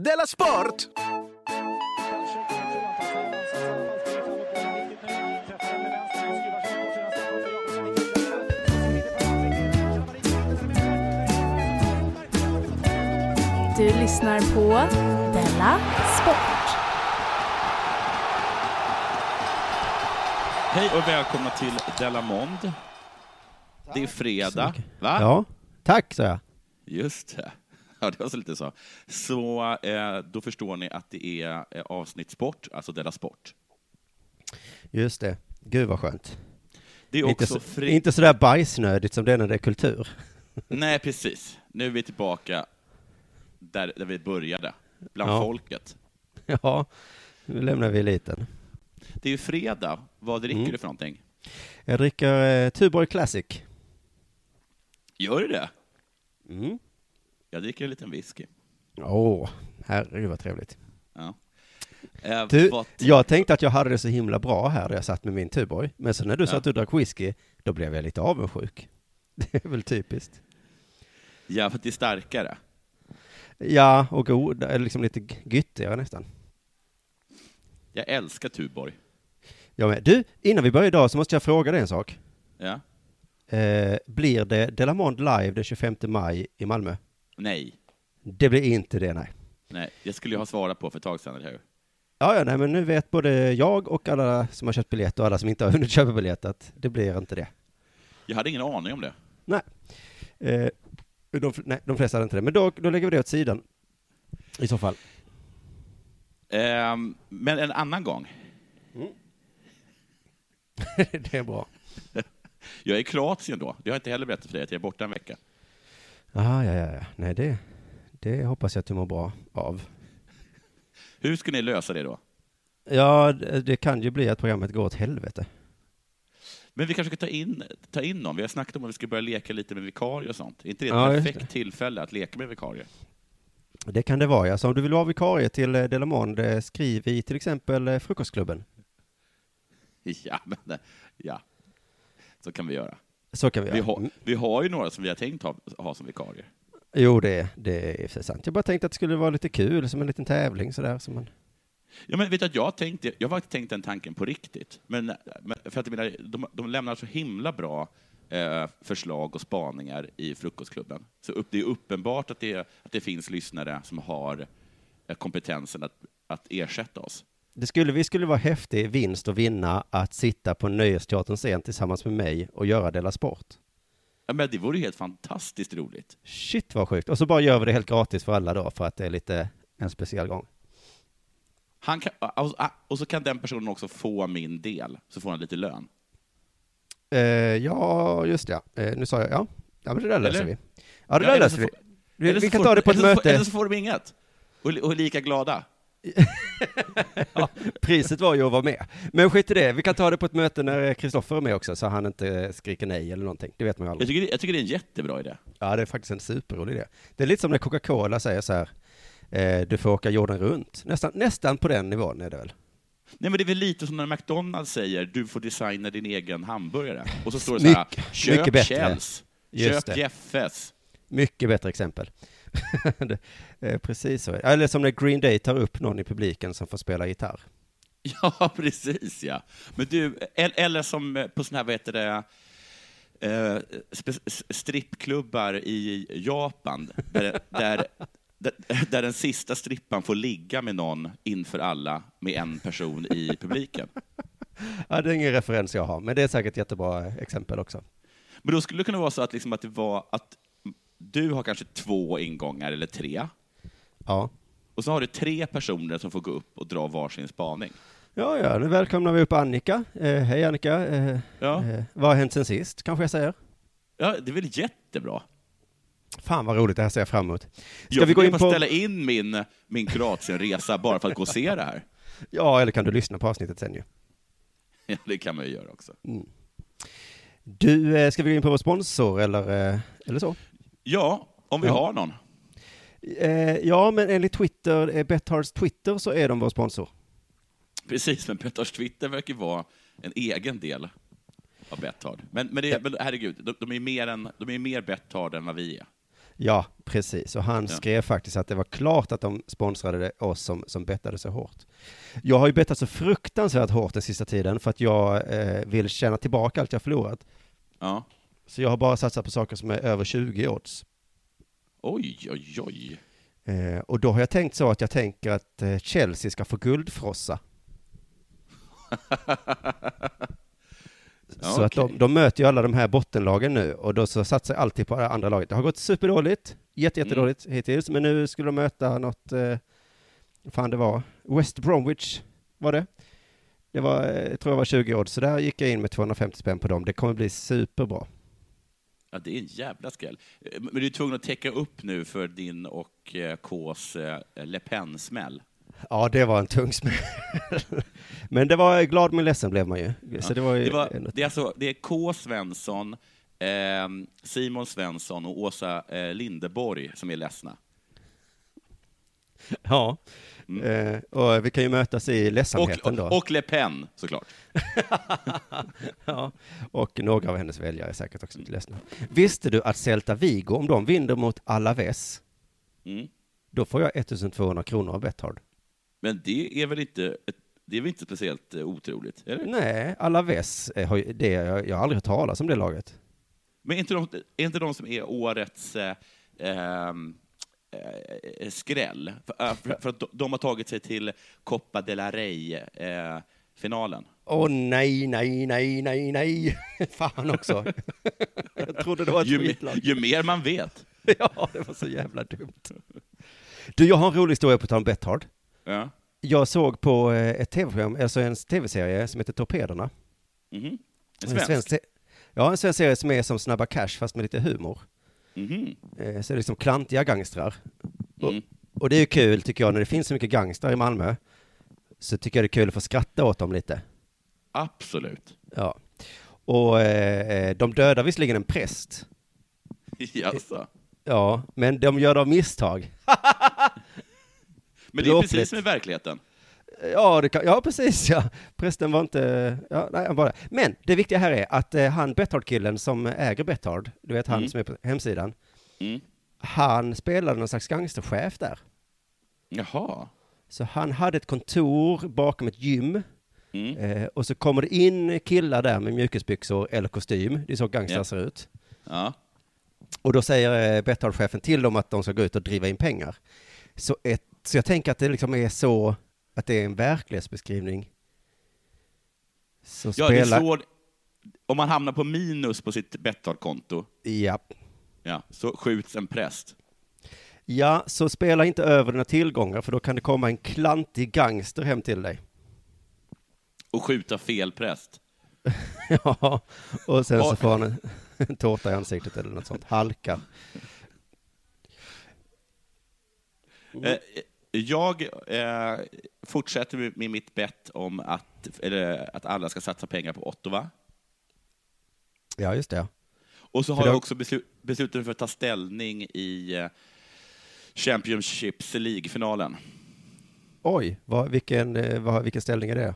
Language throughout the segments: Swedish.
Della Sport! Du lyssnar på Della Sport. Hej och välkomna till Delamond. Det är fredag, va? Ja, tack sa jag. Just det. Ja, det var så lite så. Så eh, då förstår ni att det är eh, avsnitt sport, alltså Della Sport. Just det. Gud vad skönt. Det är Inte, också så, fri... inte sådär bajsnödigt som det är när det är kultur. Nej, precis. Nu är vi tillbaka där, där vi började, bland Ja. folket. Ja, nu lämnar vi eliten. Det är ju fredag. Vad dricker Mm. du för någonting? Jag dricker eh, Tuborg Classic. Gör du det? Mm. Jag dricker en liten whisky. Åh, herregud vad trevligt. Ja. Eh, Du, vad- jag tänkte att jag hade det så himla bra här där jag satt med min Tuborg. Men så när du sa Ja. att du drack whisky, då blev jag lite avundsjuk. Det är väl typiskt. Ja, för att det är starkare. Ja, och god, eller liksom lite gyttigare nästan. Jag älskar Tuborg. Jag med. Du, innan vi börjar idag så måste jag fråga dig en sak. Ja. Eh, blir det Delamond live den 25 maj i Malmö? Nej. Det blir inte det, nej. Nej, jag skulle ju ha svarat på för ett tag sedan, eller hur? Ja, ja, nej, men nu vet både jag och alla som har köpt biljett och alla som inte har hunnit köpa biljett att det blir inte det. Jag hade ingen aning om det. Nej. Eh, de, nej, de flesta hade inte det. Men då, då lägger vi det åt sidan. I så fall. Ehm, men en annan gång. det är bra. Jag är i Kroatien då. Det har jag inte heller berättat för dig, att jag är borta en vecka. Aha, ja, ja, ja. Nej, det, det hoppas jag att du mår bra av. Hur ska ni lösa det då? Ja, det, det kan ju bli att programmet går åt helvete. Men vi kanske ska ta in, ta in någon. Vi har snackat om att vi ska börja leka lite med vikarier och sånt. Är inte det ett Ja, perfekt tillfälle att leka med vikarier? Det kan det vara, ja. Så om du vill vara vikarie till eh, Delamond, eh, skriv i till exempel eh, Frukostklubben. Ja, men ja. Så kan vi göra. Så kan vi Vi göra. har, vi har ju några som vi har tänkt ha, ha som vikarier. Jo, det, det är sant. Jag bara tänkte att det skulle vara lite kul, som en liten tävling sådär. Som man... Ja, men vet du att jag har tänkt, det- jag har tänkt den tanken på riktigt. Men, men för att menar, de, de lämnar så himla bra eh, förslag och spaningar i Frukostklubben. Så upp, det är uppenbart att det, att det finns lyssnare som har eh, kompetensen att, att ersätta oss. Det skulle, vi skulle vara häftig vinst att vinna att sitta på Nöjesteaterns scen tillsammans med mig och göra Della Sport. Ja, men det vore ju helt fantastiskt roligt. Shit vad sjukt. Och så bara gör vi det helt gratis för alla då, för att det är lite en speciell gång. Han kan, och, så kan den personen också få min del, så får han lite lön. Eh, ja, just ja. Eh, nu sa jag ja. Ja, men det där löser Eller? vi. Ja, det Ja, där löser vi. får- Vi, vi kan får- ta det på ett eller så får- möte. Eller så får de inget. Och, och lika glada. Ja, priset var ju att vara med. Men skit i det, vi kan ta det på ett möte när Kristoffer är med också, så han inte skriker nej eller någonting. Det vet man ju Jag aldrig. tycker, det- jag tycker det är en jättebra idé. Ja, det är faktiskt en superrolig idé. Det är lite som när Coca-Cola säger så här, eh, du får åka jorden runt. Nästan, nästan på den nivån är det väl? Nej, men det är väl lite som när McDonalds säger du får designa din egen hamburgare. Och så står det så här, köp. Kjells, köp. Jeffes. Mycket bättre exempel. eh, precis så. Eller som när Green Day tar upp någon i publiken som får spela gitarr. Ja, precis ja. Men du, el- eller som eh, på sådana här, vad heter det, eh, strippklubbar i Japan, där, där, där, den sista strippan får ligga med någon inför alla, med en person i publiken. Ja, det är ingen referens jag har, men det är säkert ett jättebra exempel också. Men då skulle det kunna vara så att, liksom att det var att du har kanske två ingångar eller tre, Ja. och så har du tre personer som får gå upp och dra varsin spaning. Ja, ja, nu välkomnar vi upp Annika. Eh, hej Annika. Eh, Ja. eh, vad har hänt sen sist, kanske jag säger? Ja, det är väl jättebra. Fan vad roligt, det här ser jag fram emot. Ska jag vi gå in på... ställa in min, min Kroatienresa bara för att gå och se det här. Ja, eller kan du lyssna på avsnittet sen ju. Ja, det kan man ju göra också. Du, eh, ska vi gå in på vår sponsor eller, eh, eller så? Ja, om vi Ja. har någon. Eh, ja, men enligt Twitter, eh, Bethards Twitter så är de vår sponsor. Precis, men Pettars Twitter verkar vara en egen del av Betthard. Men, men, det, Ja. men herregud, de, de är mer, än, de är mer Betthard än vad vi är. Ja, precis. Och han Ja. skrev faktiskt att det var klart att de sponsrade oss som, som bettade så hårt. Jag har ju bettat så fruktansvärt hårt den sista tiden för att jag eh, vill tjäna tillbaka allt jag förlorat. Ja. Så jag har bara satsat på saker som är över 20 odds. Oj, oj, oj. Eh, och då har jag tänkt så att jag tänker att eh, Chelsea ska få guldfrossa. Så att de, de möter ju alla de här bottenlagen nu och då så satsar jag alltid på det andra laget. Det har gått superdåligt, jätte, jättedåligt hittills, men nu skulle de möta något, eh, fan det var, West Bromwich var det. Det var, eh, jag tror jag var 20 odds, så där gick jag in med 250 spänn på dem. Det kommer bli superbra. Ja, det är en jävla skräll. Eh, Men du är tvungen att täcka upp nu för din och eh, Ks eh, Le Pen-smäll. Ja, det var en tung smäll. men det var glad men ledsen blev man ju. Så det var ju Det, var, en- det, är alltså, det är K. Svensson, eh, Simon Svensson och Åsa eh, Lindeborg som är ledsna. Ja, Mm. eh, och vi kan ju mötas i Och, ledsamheten då. och, och Le Pen, såklart. Ja, och några av hennes väljare är säkert också lite ledsna. Visste du att Celta Vigo, om de vinner mot Alaves, Mm. då får jag 1200 kronor av Betthard. Men det är väl inte, ett- det är väl inte speciellt eh, otroligt? Eller? Nej, Alaves, eh, det, jag, jag har aldrig hört talas om det laget. Men är inte de, är inte de som är årets eh, ehm, eh, skräll? För, eh, för, för att de, har tagit sig till Copa de la Rey-finalen. Åh nej, nej, nej, nej, nej. Fan också. jag trodde det var ett ju, skitlag. ju mer man vet. Ja, det var så jävla dumt. Du, jag har en rolig historia på tal om Betthard. Ja. Jag såg på eh, ett tv-program, alltså en tv-serie som heter Torpederna. Mhm. En En svensk? se- Ja, en svensk serie som är som Snabba Cash fast med lite humor. Eh, Så det är liksom klantiga gangstrar. Mm. Och det är ju kul tycker jag, när det finns så mycket gangstrar i Malmö. Så tycker jag det är kul att få skratta åt dem lite. Absolut. Ja. Och eh, de dödar visserligen en präst. Jaså. Ja, men de gör det av misstag. Men det är precis som i verkligheten. Ja, det kan, ja, precis ja. Prästen var inte, ja, nej, han bara. Men det viktiga här är att eh, han Betthard-killen som äger Betthard, du vet han Mm. som är på hemsidan, Mm. han spelade någon slags gangsterchef där. Jaha. Så han hade ett kontor bakom ett gym Mm. eh, och så kommer det in killar där med mjukisbyxor eller kostym, det är så gangstrar ser ut. Ja. Och då säger eh, Betthard-chefen till dem att de ska gå ut och driva in pengar. Så, ett, så jag tänker att det liksom är så, att det är en verklighetsbeskrivning. Så Ja, det är spelar, så, om man hamnar på minus på sitt Betthard-konto, ja. ja, så skjuts en präst. ja, så spela inte över dina tillgångar för då kan det komma en klantig gangster hem till dig. Och skjuta fel präst. ja, och sen så får han en, en tårta i ansiktet eller något sånt, halkar. Eh, Jag eh, fortsätter med- med mitt bett om att, eller, att alla ska satsa pengar på Ottawa. Ja, just det. Och så För har det- jag också beslu- beslutat mig för att ta ställning i eh, Championships League-finalen. Oj, vad, vilken, eh, vad, vilken ställning är det?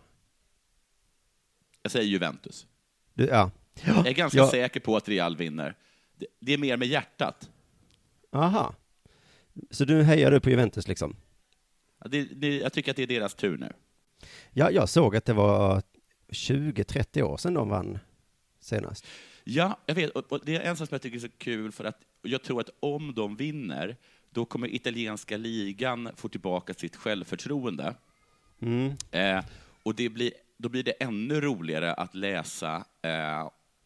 Jag säger Juventus. Du, ja. Jag är ganska Ja. säker på att Real vinner. Det, det är mer med hjärtat. Aha. Så du hejar du på Juventus liksom? Det, det, jag tycker att det är deras tur nu. Ja, jag såg att det var 20-30 år sedan de vann senast. Ja, jag vet. Och, det är en sak som jag tycker är så kul, för att jag tror att om de vinner, då kommer italienska ligan få tillbaka sitt självförtroende. Mm. Eh, och det blir, då blir det ännu roligare att läsa eh,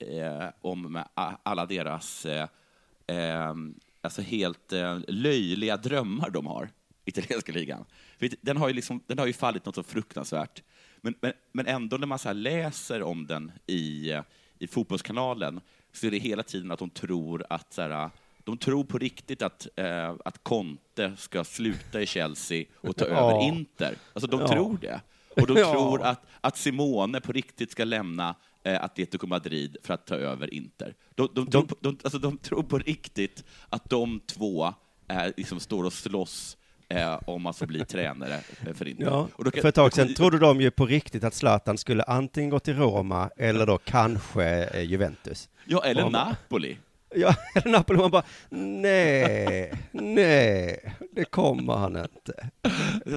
eh, om alla deras eh, eh, alltså helt löjliga drömmar de har, italienska ligan. Den har ju, liksom, den har ju fallit något så fruktansvärt. Men, men, men ändå när man så läser om den i, i Fotbollskanalen så är det hela tiden att de tror att så här, de tror på riktigt att, eh, att Conte ska sluta i Chelsea och ta Ja. över Inter. Alltså de Ja. tror det. Och de Ja. tror att, att Simone på riktigt ska lämna eh, Atletico Madrid för att ta över Inter. De, de, tror, på, de, alltså, de tror på riktigt att de två eh, liksom står och slåss eh, om att få bli tränare för Inter. Ja, Och då kan- för ett tag sedan trodde de ju på riktigt att Zlatan skulle antingen gå till Roma eller då kanske eh, Juventus. Ja, eller Om- Napoli. Ja, eller Napoli, man bara, nej, nej, det kommer han inte.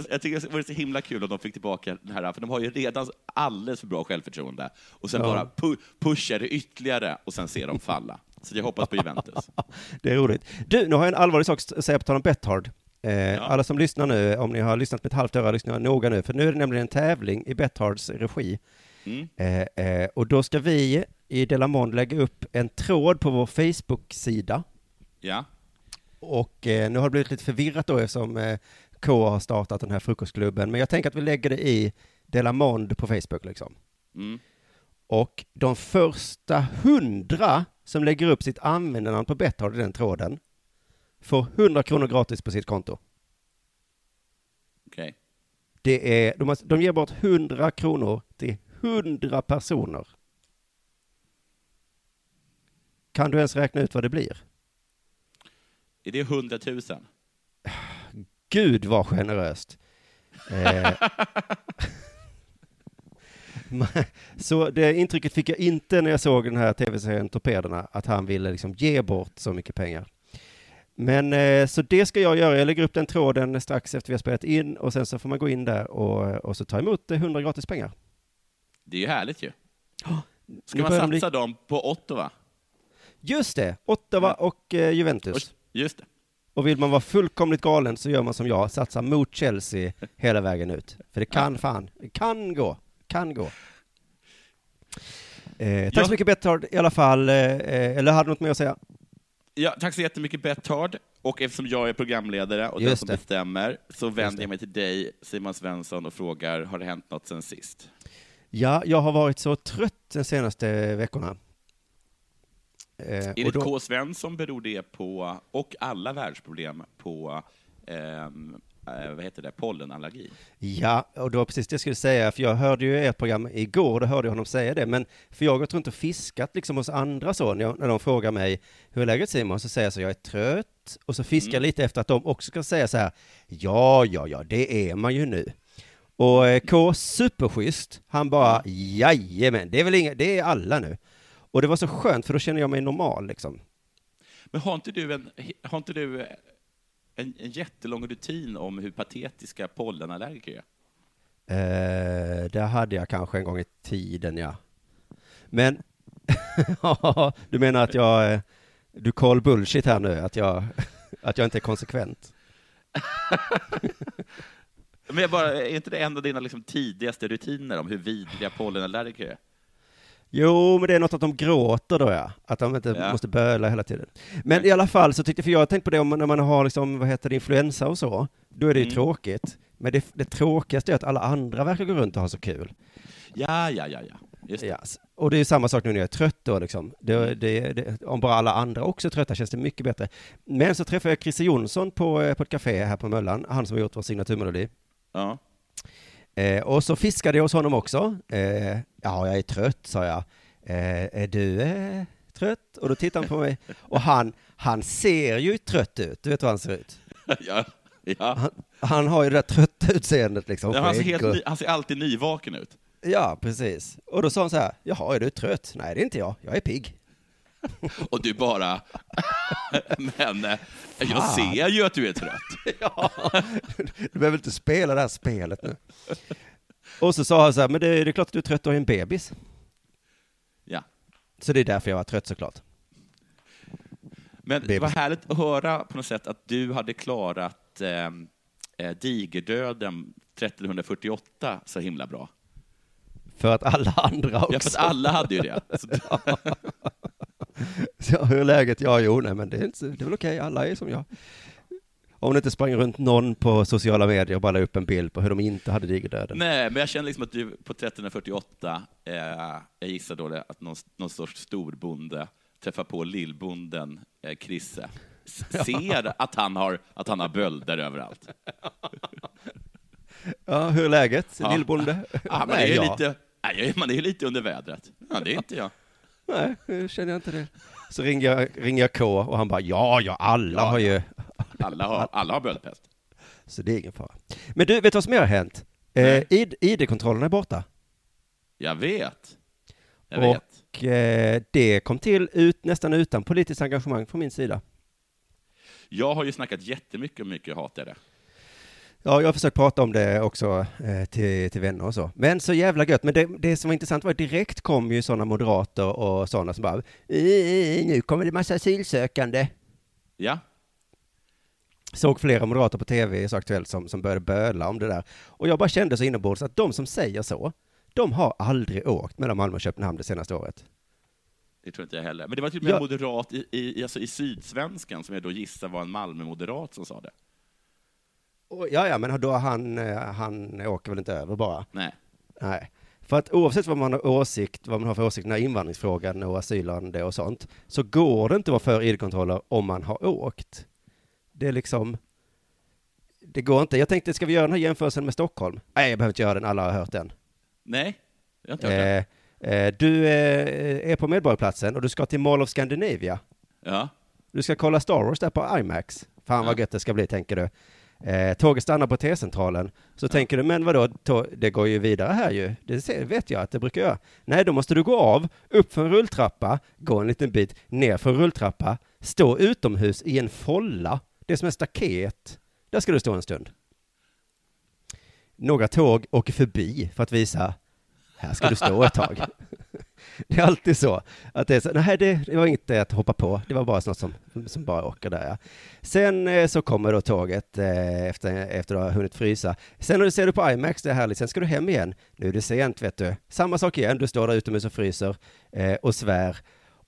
Jag tycker det vore så himla kul om de fick tillbaka den här, för de har ju redan alldeles för bra självförtroende. Och sen Ja. bara pu pushar det ytterligare och sen ser de falla. Så jag hoppas på Juventus. Det är roligt. Du, nu har jag en allvarlig sak att säga på tal om Betthard. Eh, Ja. Alla som lyssnar nu, om ni har lyssnat med ett halvt öra, lyssnar noga nu, för nu är det nämligen en tävling i Bethards regi. Mm. Eh, eh, och då ska vi i Delamond lägga upp en tråd på vår Facebook-sida. Ja. Och eh, nu har det blivit lite förvirrat då eftersom eh, K har startat den här frukostklubben. Men jag tänker att vi lägger det i Delamond på Facebook liksom. Mm. Och de första hundra som lägger upp sitt användarnamn på Betthard i den tråden får 100 kronor gratis på sitt konto. Okej. Det är, de, har, de ger bort 100 kronor till 100 personer. Kan du ens räkna ut vad det blir? Är det 100 000? Gud vad generöst. Eh, så det intrycket fick jag inte när jag såg den här tv-serien Torpederna, att han ville liksom ge bort så mycket pengar. Men eh, så det ska jag göra. Jag lägger upp den tråden strax efter vi har spelat in och sen så får man gå in där och, och så ta emot eh, 100 gratis pengar. Det är ju härligt ju. Ska man de bli- satsa dem på Ottawa? Just det, Ottawa och eh, Juventus. Just det. Och vill man vara fullkomligt galen så gör man som jag, satsar mot Chelsea hela vägen ut. För det kan fan, det kan gå, kan gå. Eh, tack Ja. så mycket Betthard i alla fall, eh, eh, eller hade du något mer att säga? Ja, tack så jättemycket Betthard. Och eftersom jag är programledare och den som det. bestämmer så vänder jag mig till dig, Simon Svensson, och frågar, har det hänt något sen sist? Ja, jag har varit så trött de senaste veckorna. Eh, Enligt då- K. Svensson beror det på, och alla världsproblem, på eh, vad heter det, pollenallergi. Ja, och det var precis det jag skulle säga, för jag hörde ju ert program igår, och då hörde jag honom säga det, men för jag har gått runt och fiskat liksom hos andra så, när, de frågar mig, hur är läget Simon? Så säger jag så, jag är trött, och så fiskar jag Mm. lite efter att de också ska säga så här, ja, ja, ja, det är man ju nu. Och eh, K, superschysst, han bara, jajamän, det är väl inga, det är alla nu. Och det var så skönt, för då känner jag mig normal liksom. Men har inte du en, har inte du en, en jättelång rutin om hur patetiska pollenallergiker är? Eh, det hade jag kanske en gång i tiden, ja. Men, du menar att jag, eh, du call bullshit här nu, att jag, att jag inte är konsekvent? Men jag bara, är inte det en av dina liksom tidigaste rutiner om hur vidriga pollenallergiker är? Jo, men det är något att de gråter då, ja. Att de inte Ja. måste böla hela tiden. Men i alla fall så tyckte, för jag har tänkt på det om när man har liksom, vad heter det, influensa och så, då är det ju Mm. tråkigt. Men det, det tråkigaste är att alla andra verkar gå runt och ha så kul. Ja, ja, ja, ja. Just det. Ja, s- och det är ju samma sak nu när jag är trött då liksom. Det, det, det, om bara alla andra också är trötta känns det mycket bättre. Men så träffade jag Christer Jonsson på, eh, på ett café här på Möllan, han som har gjort vår signaturmelodi. Ja. Eh, och så fiskade jag hos honom också. Eh, ja, jag är trött, sa jag. Eh, är du eh, trött? Och då tittade han på mig. Och han, han ser ju trött ut. Du vet hur han ser ut? ja. ja. Han, han har ju det där trötta utseendet liksom. Ja, han, ser helt och- han ser alltid nyvaken ut. Ja, precis. Och då sa han så här, jaha, är du trött? Nej, det är inte jag. Jag är pigg. Och du bara... Men eh, jag Fan. ser ju att du är trött. Ja, du behöver inte spela det här spelet nu. Och så sa han så här, men det, det är klart att du är trött och har en bebis. Ja. Så det är därför jag var trött såklart. Men det Bebis. var härligt att höra på något sätt att du hade klarat eh, eh, digerdöden 1348 så himla bra. För att alla andra också. Ja, för att alla hade ju det. Så, hur är läget? Ja, jo, nej, men det är, inte, det är väl okej, alla är som jag. Om det inte sprang runt någon på sociala medier och bara la upp en bild på hur de inte hade digerdöden. nej, men jag känner liksom att du på 1348, eh, jag gissar då det, att någon, någon sorts storbonde träffar på lillbonden eh, Krisse. Ser att han har, att han har bölder överallt. Ja, hur är läget? Ja. Lillbonde? Ja, det är ju lite, man är ju lite under vädret. Ja, det är inte jag. Nej, nu känner jag inte det. Så ringer jag, ringer jag K och han bara, ja, ja, alla Ja, har ju... Alla har, alla har böldpest. Så det är ingen fara. Men du, vet du vad som mer har hänt? Eh, Nej. ID, ID-kontrollen är borta. Jag vet. Jag vet. Och eh, det kom till ut, nästan utan politiskt engagemang från min sida. Jag har ju snackat jättemycket om mycket hat är det. Ja, jag har försökt prata om det också eh, till, till vänner och så. Men så jävla gött. Men det, det som var intressant var att direkt kom ju sådana moderater och sådana som bara, "Eh, nu kommer det massa asylsökande. Ja, Såg flera moderater på tv Så Aktuellt som, som började böla om det där. Och jag bara kände så inombords att de som säger så, de har aldrig åkt mellan Malmö och Köpenhamn det senaste året. det tror inte jag heller. Men det var Ja. en moderat i, i, alltså i Sydsvenskan, som jag då gissar var en Malmö-moderat som sa det. Och, ja, ja, men då han, eh, han åker väl inte över bara. Nej. Nej. För att oavsett vad man har åsikt, vad man har för åsikt när invandringsfrågan och asylande och sånt, så går det inte att vara för id-kontroller om man har åkt. Det är liksom, det går inte. Jag tänkte, ska vi göra den här jämförelsen med Stockholm? Nej, jag behöver inte göra den, alla har hört den. Nej, jag har inte hört det. Eh, eh, du eh, är på Medborgarplatsen och du ska till Mall of Scandinavia. Ja. Du ska kolla Star Wars där på IMAX. Fan vad Ja. gött det ska bli, tänker du. Eh, tåget stannar på T-centralen. Så tänker du, men vadå, det går ju vidare här ju. Det vet jag att det brukar göra. Nej, då måste du gå av, upp för en rulltrappa, gå en liten bit, ner för en rulltrappa, stå utomhus i en folla. Det är som en staket. Där ska du stå en stund. Några tåg åker förbi för att visa, här ska du stå ett tag. Det är alltid så. Att det är så, nej det, det var inte att hoppa på, det var bara något som, som bara åker där. Ja. Sen eh, så kommer då tåget eh, efter, efter att ha hunnit frysa. Sen när du ser du på IMAX, det är härligt, sen ska du hem igen. Nu är det sent vet du. Samma sak igen, du står där utomhus och fryser eh, och svär.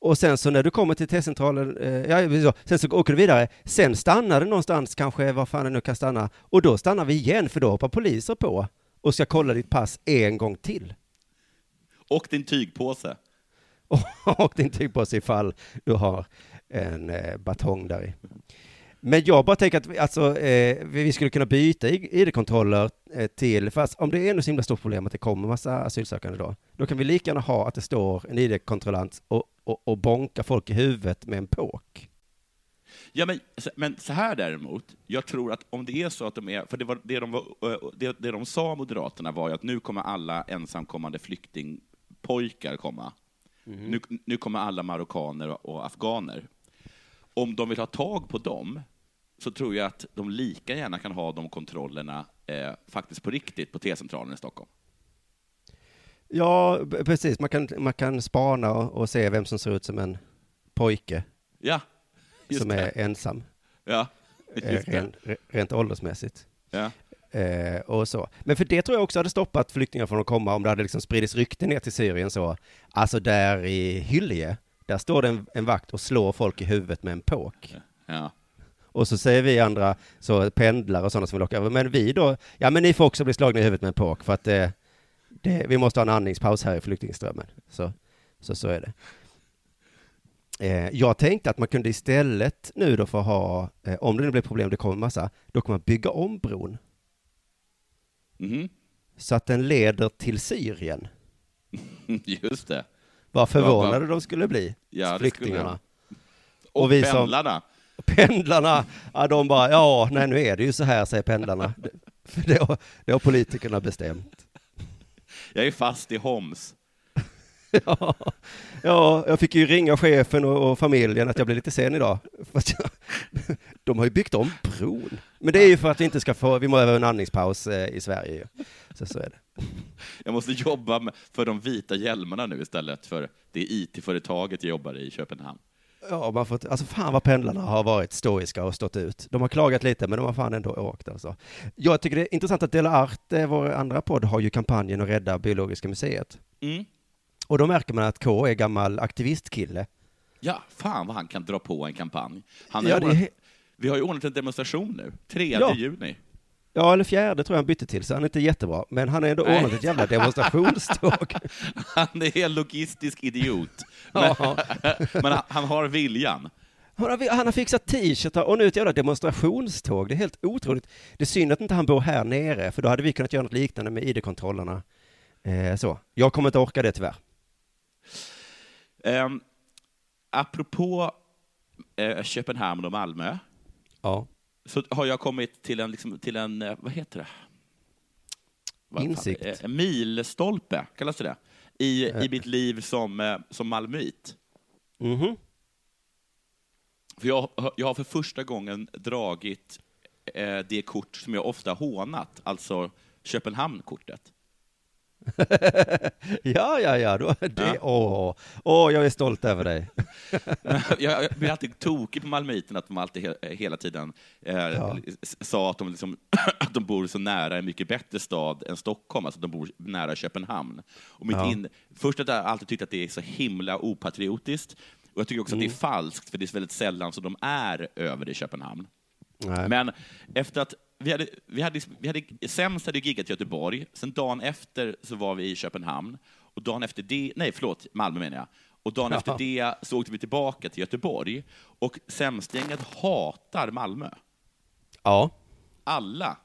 Och sen så när du kommer till T-centralen, eh, ja, så, sen så åker du vidare, sen stannar det någonstans, kanske var fan det nu kan stanna, och då stannar vi igen, för då hoppar poliser på och ska kolla ditt pass en gång till. Och din tygpåse. och din tygpåse ifall du har en eh, batong där i. Men jag bara tänker att vi- alltså, eh, vi skulle kunna byta ID-kontroller eh, till, fast om det är ändå så himla stort problem att det kommer massa asylsökande då, då kan vi lika gärna ha att det står en ID-kontrollant och, och, och bonkar folk i huvudet med en påk. Ja, men, men så här däremot, jag tror att om det är så att de är, för det, var, det, de, var, eh, det, det de sa, Moderaterna, var ju att nu kommer alla ensamkommande flyktingpojkar komma. Nu, nu kommer alla marockaner och afghaner. Om de vill ha tag på dem, så tror jag att de lika gärna kan ha de kontrollerna eh, faktiskt på riktigt på T-centralen i Stockholm. Ja, precis. Man kan, man kan spana och, och se vem som ser ut som en pojke Ja, som det. är ensam, Ja, eh, just rent, rent åldersmässigt. Ja. Eh, och så. Men för det tror jag också hade stoppat flyktingar från att komma om det hade liksom spridits rykten ner till Syrien så. Alltså där i Hyllie, där står det en, en vakt och slår folk i huvudet med en påk. Ja. Och så säger vi andra, så pendlare och sådana som vill åka över, men vi då, ja men ni får också bli slagna i huvudet med en påk för att eh, det, vi måste ha en andningspaus här i flyktingströmmen. Så, så, så är det. Eh, jag tänkte att man kunde istället nu då få ha, eh, om det nu blir problem, det kommer massa, då kan man bygga om bron Mhm. så att den leder till Syrien. Just det. Vad förvånade Ja, de skulle bli, Ja, flyktingarna. Och, Och vi som- pendlarna. Pendlarna, ja, de bara, ja, nej nu är det ju så här, säger pendlarna. Det, har, det har politikerna bestämt. Jag är fast i Homs. Ja, ja, jag fick ju ringa chefen och, och familjen att jag blev lite sen idag. För att jag, de har ju byggt om bron. Men det är ju för att vi inte ska få, vi må över en andningspaus eh, i Sverige. Så, så är det. Jag måste jobba med- för de vita hjälmarna nu istället för det IT-företaget jag jobbar i Köpenhamn. Ja, man får, alltså fan vad pendlarna har varit stoiska och stått ut. De har klagat lite, men de har fan ändå åkt alltså. Jag tycker det är intressant att Dela Art, vår andra podd, har ju kampanjen att rädda Biologiska museet. Mm. Och då märker man att K är gammal aktivistkille. Ja, fan vad han kan dra på en kampanj. Han Ja, det ordnat, är- Vi har ju ordnat en demonstration nu, 3 Ja. juni. Ja, eller fjärde tror jag han bytte till, så han är inte jättebra. Men han har ändå Nej. ordnat ett jävla demonstrationståg. Han är en logistisk idiot. Men, men han, han har viljan. Han har, han har fixat t-shirtar och nu ett jävla demonstrationståg. Det är helt otroligt. Det är synd att inte han bor här nere, för då hade vi kunnat göra något liknande med ID-kontrollerna. Eh, så. Jag kommer inte orka det tyvärr. Um, apropå eh, Köpenhamn och Malmö, Ja. så har jag kommit till en, liksom, till en eh, vad heter det? Vad fan- Insikt. eh, En milstolpe, kallas det det? i, i mitt liv som, eh, som malmöit. Mhm. För jag, jag har för första gången dragit eh, det kort som jag ofta hånat, alltså Köpenhamn-kortet. Ja, ja, ja. Då, det, Ja. Åh, åh, jag är stolt över dig. jag, jag blir alltid tokig på malmöiten att de alltid he, hela tiden eh, Ja. sa att de, liksom, att de bor så nära en mycket bättre stad än Stockholm, alltså de bor nära Köpenhamn. Och mitt Ja. in, först att jag alltid tyckt att det är så himla opatriotiskt, och jag tycker också att det Mm. är falskt, för det är väldigt sällan som de är över i Köpenhamn. Nej. Men efter att vi hade, vi hade, vi hade, sämst hade giggat i Göteborg, sen dagen efter så var vi i Köpenhamn, och dagen efter det, nej förlåt, Malmö menar jag, och dagen efter det så åkte vi tillbaka till Göteborg, och sämstgänget hatar Malmö. Ja. Alla,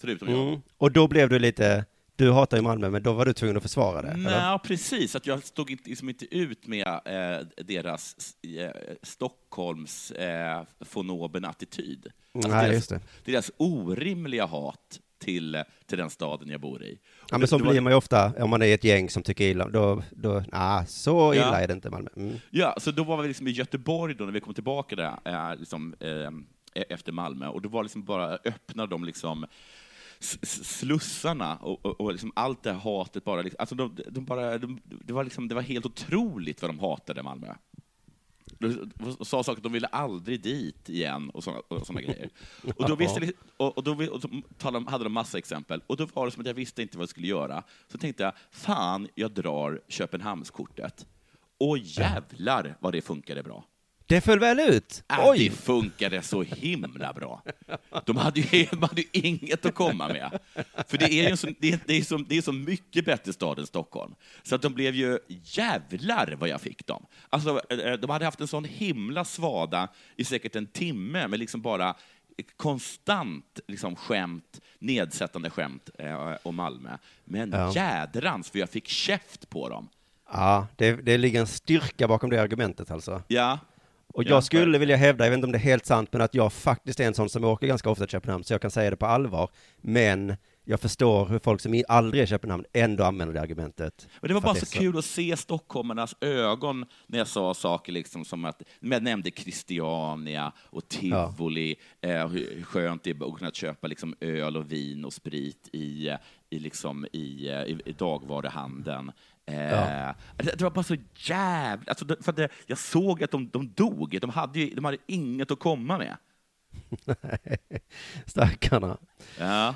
förutom jag. Mm. Och då blev du lite, du hatar ju Malmö, men då var du tvungen att försvara det? eller? Nej, precis. Att jag stod inte, liksom inte ut med eh, deras eh, Stockholms eh, fonoben attityd. Alltså Nej, deras, deras orimliga hat till, till den staden jag bor i. Ja, men så var- blir man ju ofta, om man är ett gäng som tycker illa, då, då nah, så illa Ja. är det inte Malmö. Mm. Ja, så då var vi liksom i Göteborg då, när vi kom tillbaka där, eh, liksom, eh, efter Malmö, och då var liksom bara öppnade de liksom slussarna och, och, och liksom allt det här hatet bara, liksom, alltså de, de bara, de, det, var liksom, det var helt otroligt vad de hatade Malmö. De sa saker att de ville aldrig dit igen och såna grejer. Och då, visste, vi- och, och då och talade, de- hade de massa exempel, och då var det som att jag visste inte vad jag skulle göra. Så tänkte jag, fan, jag drar Köpenhamnskortet. Och jävlar vad det funkade bra. Det föll väl ut? Äh, Oj! Det funkade så himla bra. De hade ju, de hade ju inget att komma med. För det är ju så, det är, det är så, det är så mycket bättre stad än Stockholm. Så att de blev ju, jävlar vad jag fick dem. Alltså, eh, de hade haft en sån himla svada i säkert en timme med liksom bara konstant liksom skämt, nedsättande skämt eh, om Malmö. Men Ja. jädrans, för jag fick käft på dem. Ja, det, det ligger en styrka bakom det argumentet alltså. Ja, Och Ja, jag skulle vilja hävda, jag vet inte om det är helt sant, men att jag faktiskt är en sån som åker ganska ofta till Köpenhamn, så jag kan säga det på allvar. Men jag förstår hur folk som aldrig är i Köpenhamn ändå använder det argumentet. Men det var bara så är kul att se stockholmarnas ögon när jag sa saker liksom som att, jag nämnde Christiania och tivoli, eh, hur skönt det är att kunna köpa liksom öl och vin och sprit i, eh, i, liksom, i, eh, i, i dagvaruhandeln. Eh, Ja. det, det var bara så jävla... Alltså, för det, jag såg att de, de dog, de hade, ju, de hade inget att komma med. Stackarna. Ja.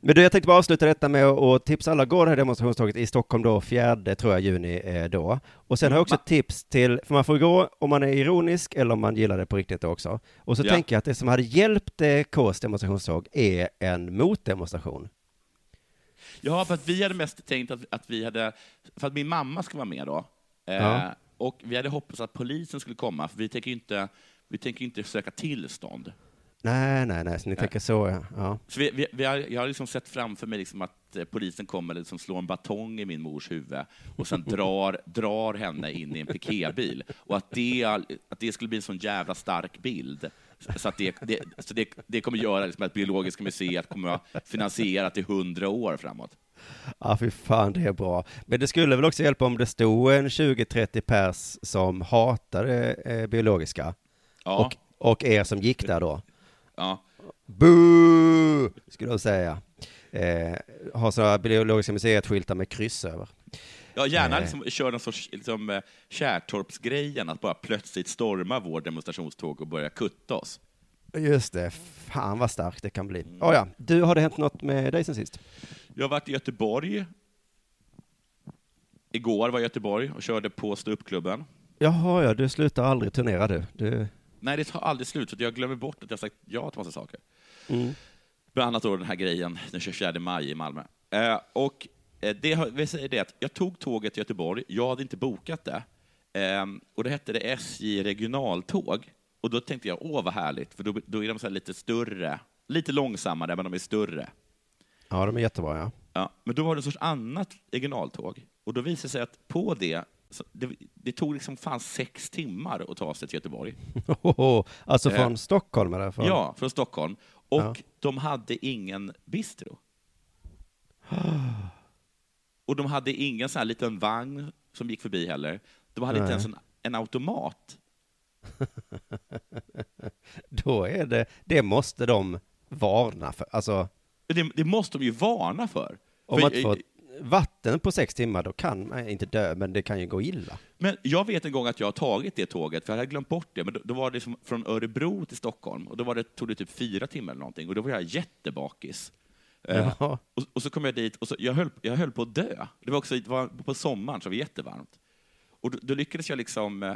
Men du, jag tänkte bara avsluta detta med att tipsa alla, går det här demonstrationståget i Stockholm då, fjärde tror jag juni eh, då. Och sen har jag också ett tips till, för man får gå om man är ironisk eller om man gillar det på riktigt också. Och så Ja. tänker jag att det som hade hjälpt eh, Ks demonstrationståg är en motdemonstration. Ja, för att vi hade mest tänkt att, att vi hade, för att min mamma ska vara med då, eh, Ja. och vi hade hoppats att polisen skulle komma, för vi tänker ju inte, vi tänker inte söka tillstånd. Nej, nej, nej, så ni tänker så ja. ja. Så vi, vi, vi har, jag har liksom sett framför mig liksom att eh, polisen kommer liksom slå en batong i min mors huvud och sen drar, drar henne in i en piketbil. Och att det, att det skulle bli en sån jävla stark bild. Så att det, det, så det, det kommer göra liksom att Biologiska museet kommer att vara finansierat i hundra år framåt. Ja, fy fan, det är bra. Men det skulle väl också hjälpa om det stod en 20-30 pers som hatade eh, biologiska Ja, och, och er som gick där då. ja. Boo! Skulle jag säga. Eh, har sådana biologiska museet-skyltar med kryss över. Ja, gärna liksom, kör någon sorts liksom, eh, Kärrtorpsgrejen, att bara plötsligt storma vår demonstrationståg och börja kutta oss. Just det, fan vad starkt det kan bli. Oh, ja. Du, har det hänt något med dig sen sist? Jag har varit i Göteborg. Igår var jag i Göteborg och körde på ståuppklubben. Jaha, ja, du slutar aldrig turnera du. du... Nej, det tar aldrig slut, så jag glömmer bort att jag sagt ja till massa saker. Mm. Bland annat då den här grejen den 24 maj i Malmö. Eh, och det har- vill säga det att jag tog tåget till Göteborg, jag hade inte bokat det. Eh, och då hette det SJ regionaltåg. Och då tänkte jag, åh vad härligt, för då, då är de så lite större, lite långsammare, men de är större. Ja, de är jättebra, ja. Ja, men då var det en sorts annat regionaltåg. Och då visade det sig att på det, det, det tog liksom fan sex timmar att ta sig till Göteborg. alltså Eh. från Stockholm eller? Från... Ja, från Stockholm. Och Ja. de hade ingen bistro. Och de hade ingen sån här liten vagn som gick förbi heller. De hade inte Nej. ens en, en automat. Då är det, det måste de varna för. Alltså, Det, det måste de ju varna för. om För- man inte får vatten på sex timmar, då kan man inte dö, men det kan ju gå illa. Men jag vet en gång att jag har tagit det tåget, för jag hade glömt bort det, men då, då var det som från Örebro till Stockholm, och då var det, tog det typ fyra timmar eller någonting, och då var jag jättebakis. Eh, och, och så kom jag dit, och så, jag, höll, jag höll på att dö. Det var också det var på sommaren, så det var jättevarmt. Och då, då lyckades jag liksom, eh,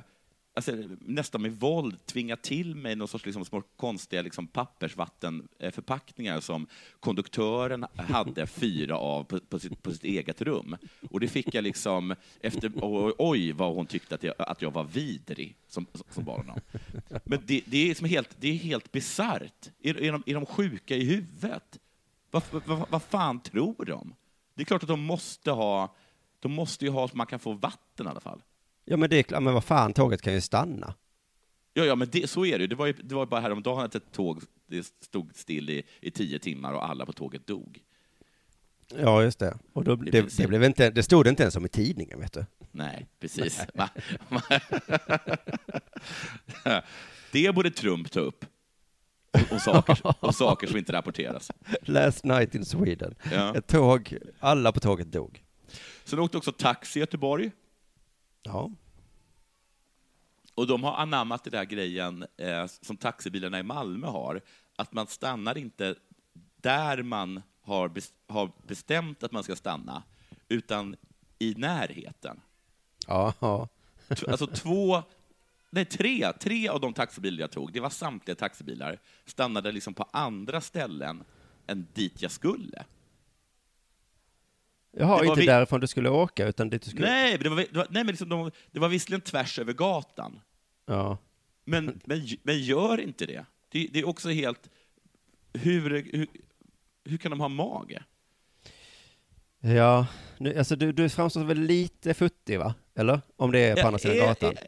alltså, nästan med våld tvinga till mig någon sorts liksom, små konstiga liksom, pappersvattenförpackningar som konduktören hade fyra av på, på, sitt, på sitt eget rum. Och det fick jag liksom, efter, oj, vad hon tyckte att jag, att jag var vidrig som, som barn. Men det, det är som helt, det är helt bisarrt. Är, är, de, är de sjuka i huvudet? Vad, vad, vad fan tror de? Det är klart att de måste ha, de måste ju ha så man kan få vatten i alla fall. Ja, men det är klart, men vad fan, tåget kan ju stanna. Ja, ja men det, så är det ju. Det var ju det var bara häromdagen att ett tåg det stod still i, i tio timmar och alla på tåget dog. Ja, just det. Och då, det, det, blev inte, det stod inte ens om i tidningen, vet du. Nej, precis. Va? det borde Trump ta upp. Och, och, saker, och saker som inte rapporteras. Last night in Sweden. Ja. Ett tåg, alla på tåget dog. Sen åkte också taxi i Göteborg. Ja. Och de har anammat den där grejen eh, som taxibilarna i Malmö har, att man stannar inte där man har, har bestämt att man ska stanna, utan i närheten. Ja, Alltså två, nej tre, tre av de taxibilar jag tog, det var samtliga taxibilar, stannade liksom på andra ställen än dit jag skulle. Jaha, inte vi- därifrån du skulle åka, utan dit du skulle... Nej, det var, det var, nej, men liksom de, det var visserligen tvärs över gatan, Ja. Men, men, men gör inte det. Det, det är också helt... Hur, hur, hur kan de ha mage? Ja, nu, alltså du, du framstår väl lite futtig, va? Eller? Om det är på andra sidan Är- gatan. är-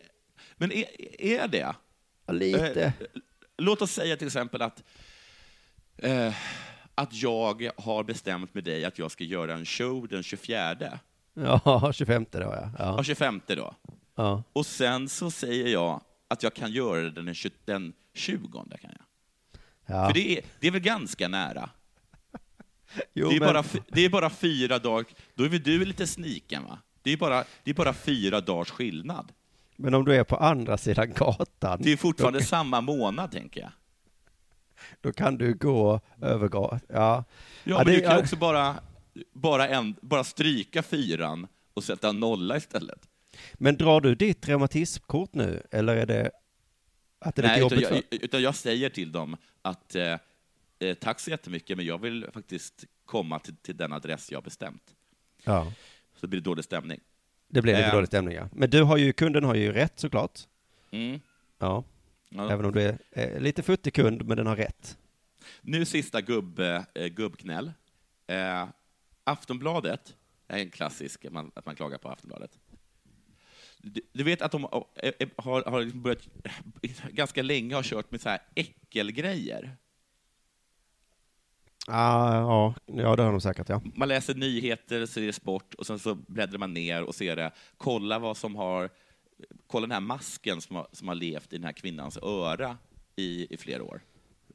men är, är det? Lite. Eh, Låt oss säga till exempel att, eh, att jag har bestämt med dig att jag ska göra en show den 24. Ja, 25 då, ja. Ja, Ja. 25 då. ja. Och sen så säger jag att jag kan göra det den 20. Den 20 kan jag. ja. För det är, det är väl ganska nära? Jo, det, är men- bara, det är bara fyra dagar, då är väl du lite sniken va? Det är bara, det är bara fyra dagars skillnad. Men om du är på andra sidan gatan, Det är fortfarande samma månad, tänker jag. då kan du gå över gatan. Ja. Ja, Ja, men det- du kan ja. också bara, bara, en, bara stryka fyran och sätta nolla istället. Men drar du ditt reumatismkort nu, eller är det att det är Nej, lite utan jobbigt jag, utan jag säger till dem att eh, eh, tack så jättemycket, men jag vill faktiskt komma till, till den adress jag bestämt. Ja, Så blir det dålig stämning. Det blir lite Eh. dålig stämning, ja. Men du har ju, kunden har ju rätt såklart. Mm. Ja, Ja. även om du är eh, lite futtig kund, men den har rätt. Nu sista gubb, eh, gubbknäll. Eh, Aftonbladet är en klassisk, att man, att man klagar på Aftonbladet. Du, du vet att de eh, eh, har, har liksom börjat, ganska länge har kört med så här äckelgrejer. Ah, ja, ja, det har de säkert, ja. Man läser nyheter, så är det sport, och sen så bläddrar man ner och ser det. Kolla vad som har... Kolla den här masken som har, som har levt i den här kvinnans öra i, i flera år.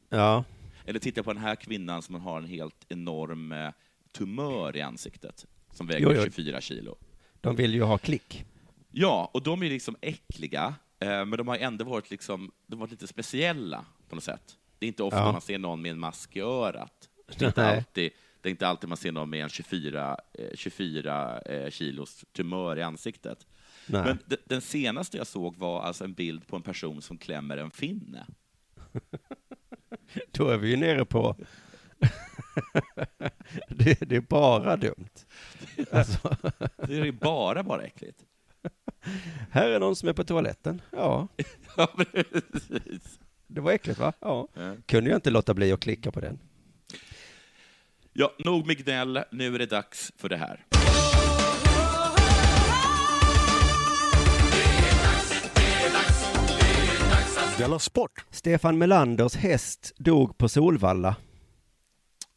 Ja, Eller titta på den här kvinnan som har en helt enorm eh, tumör i ansiktet, som väger Jo, jo. 24 kilo. de vill ju ha klick. Ja, och de är liksom äckliga, eh, men de har ändå varit, liksom, de har varit lite speciella på något sätt. Det är inte ofta Ja. man ser någon med en mask i örat. Det är inte alltid, det är inte alltid man ser någon med en 24, eh, 24 eh, kilos tumör i ansiktet. Nej. Men de, den senaste jag såg var alltså en bild på en person som klämmer en finne. Då är vi ju nere på... det, det är bara dumt. Alltså, Det är bara, bara äckligt. här är någon som är på toaletten. Ja, Ja, precis. det var äckligt va? Ja. Ja. Kunde jag inte låta bli att klicka på den. Ja, nog med gnäll, nu är det dags för det här. Della Sport! Stefan Melanders häst dog på Solvalla.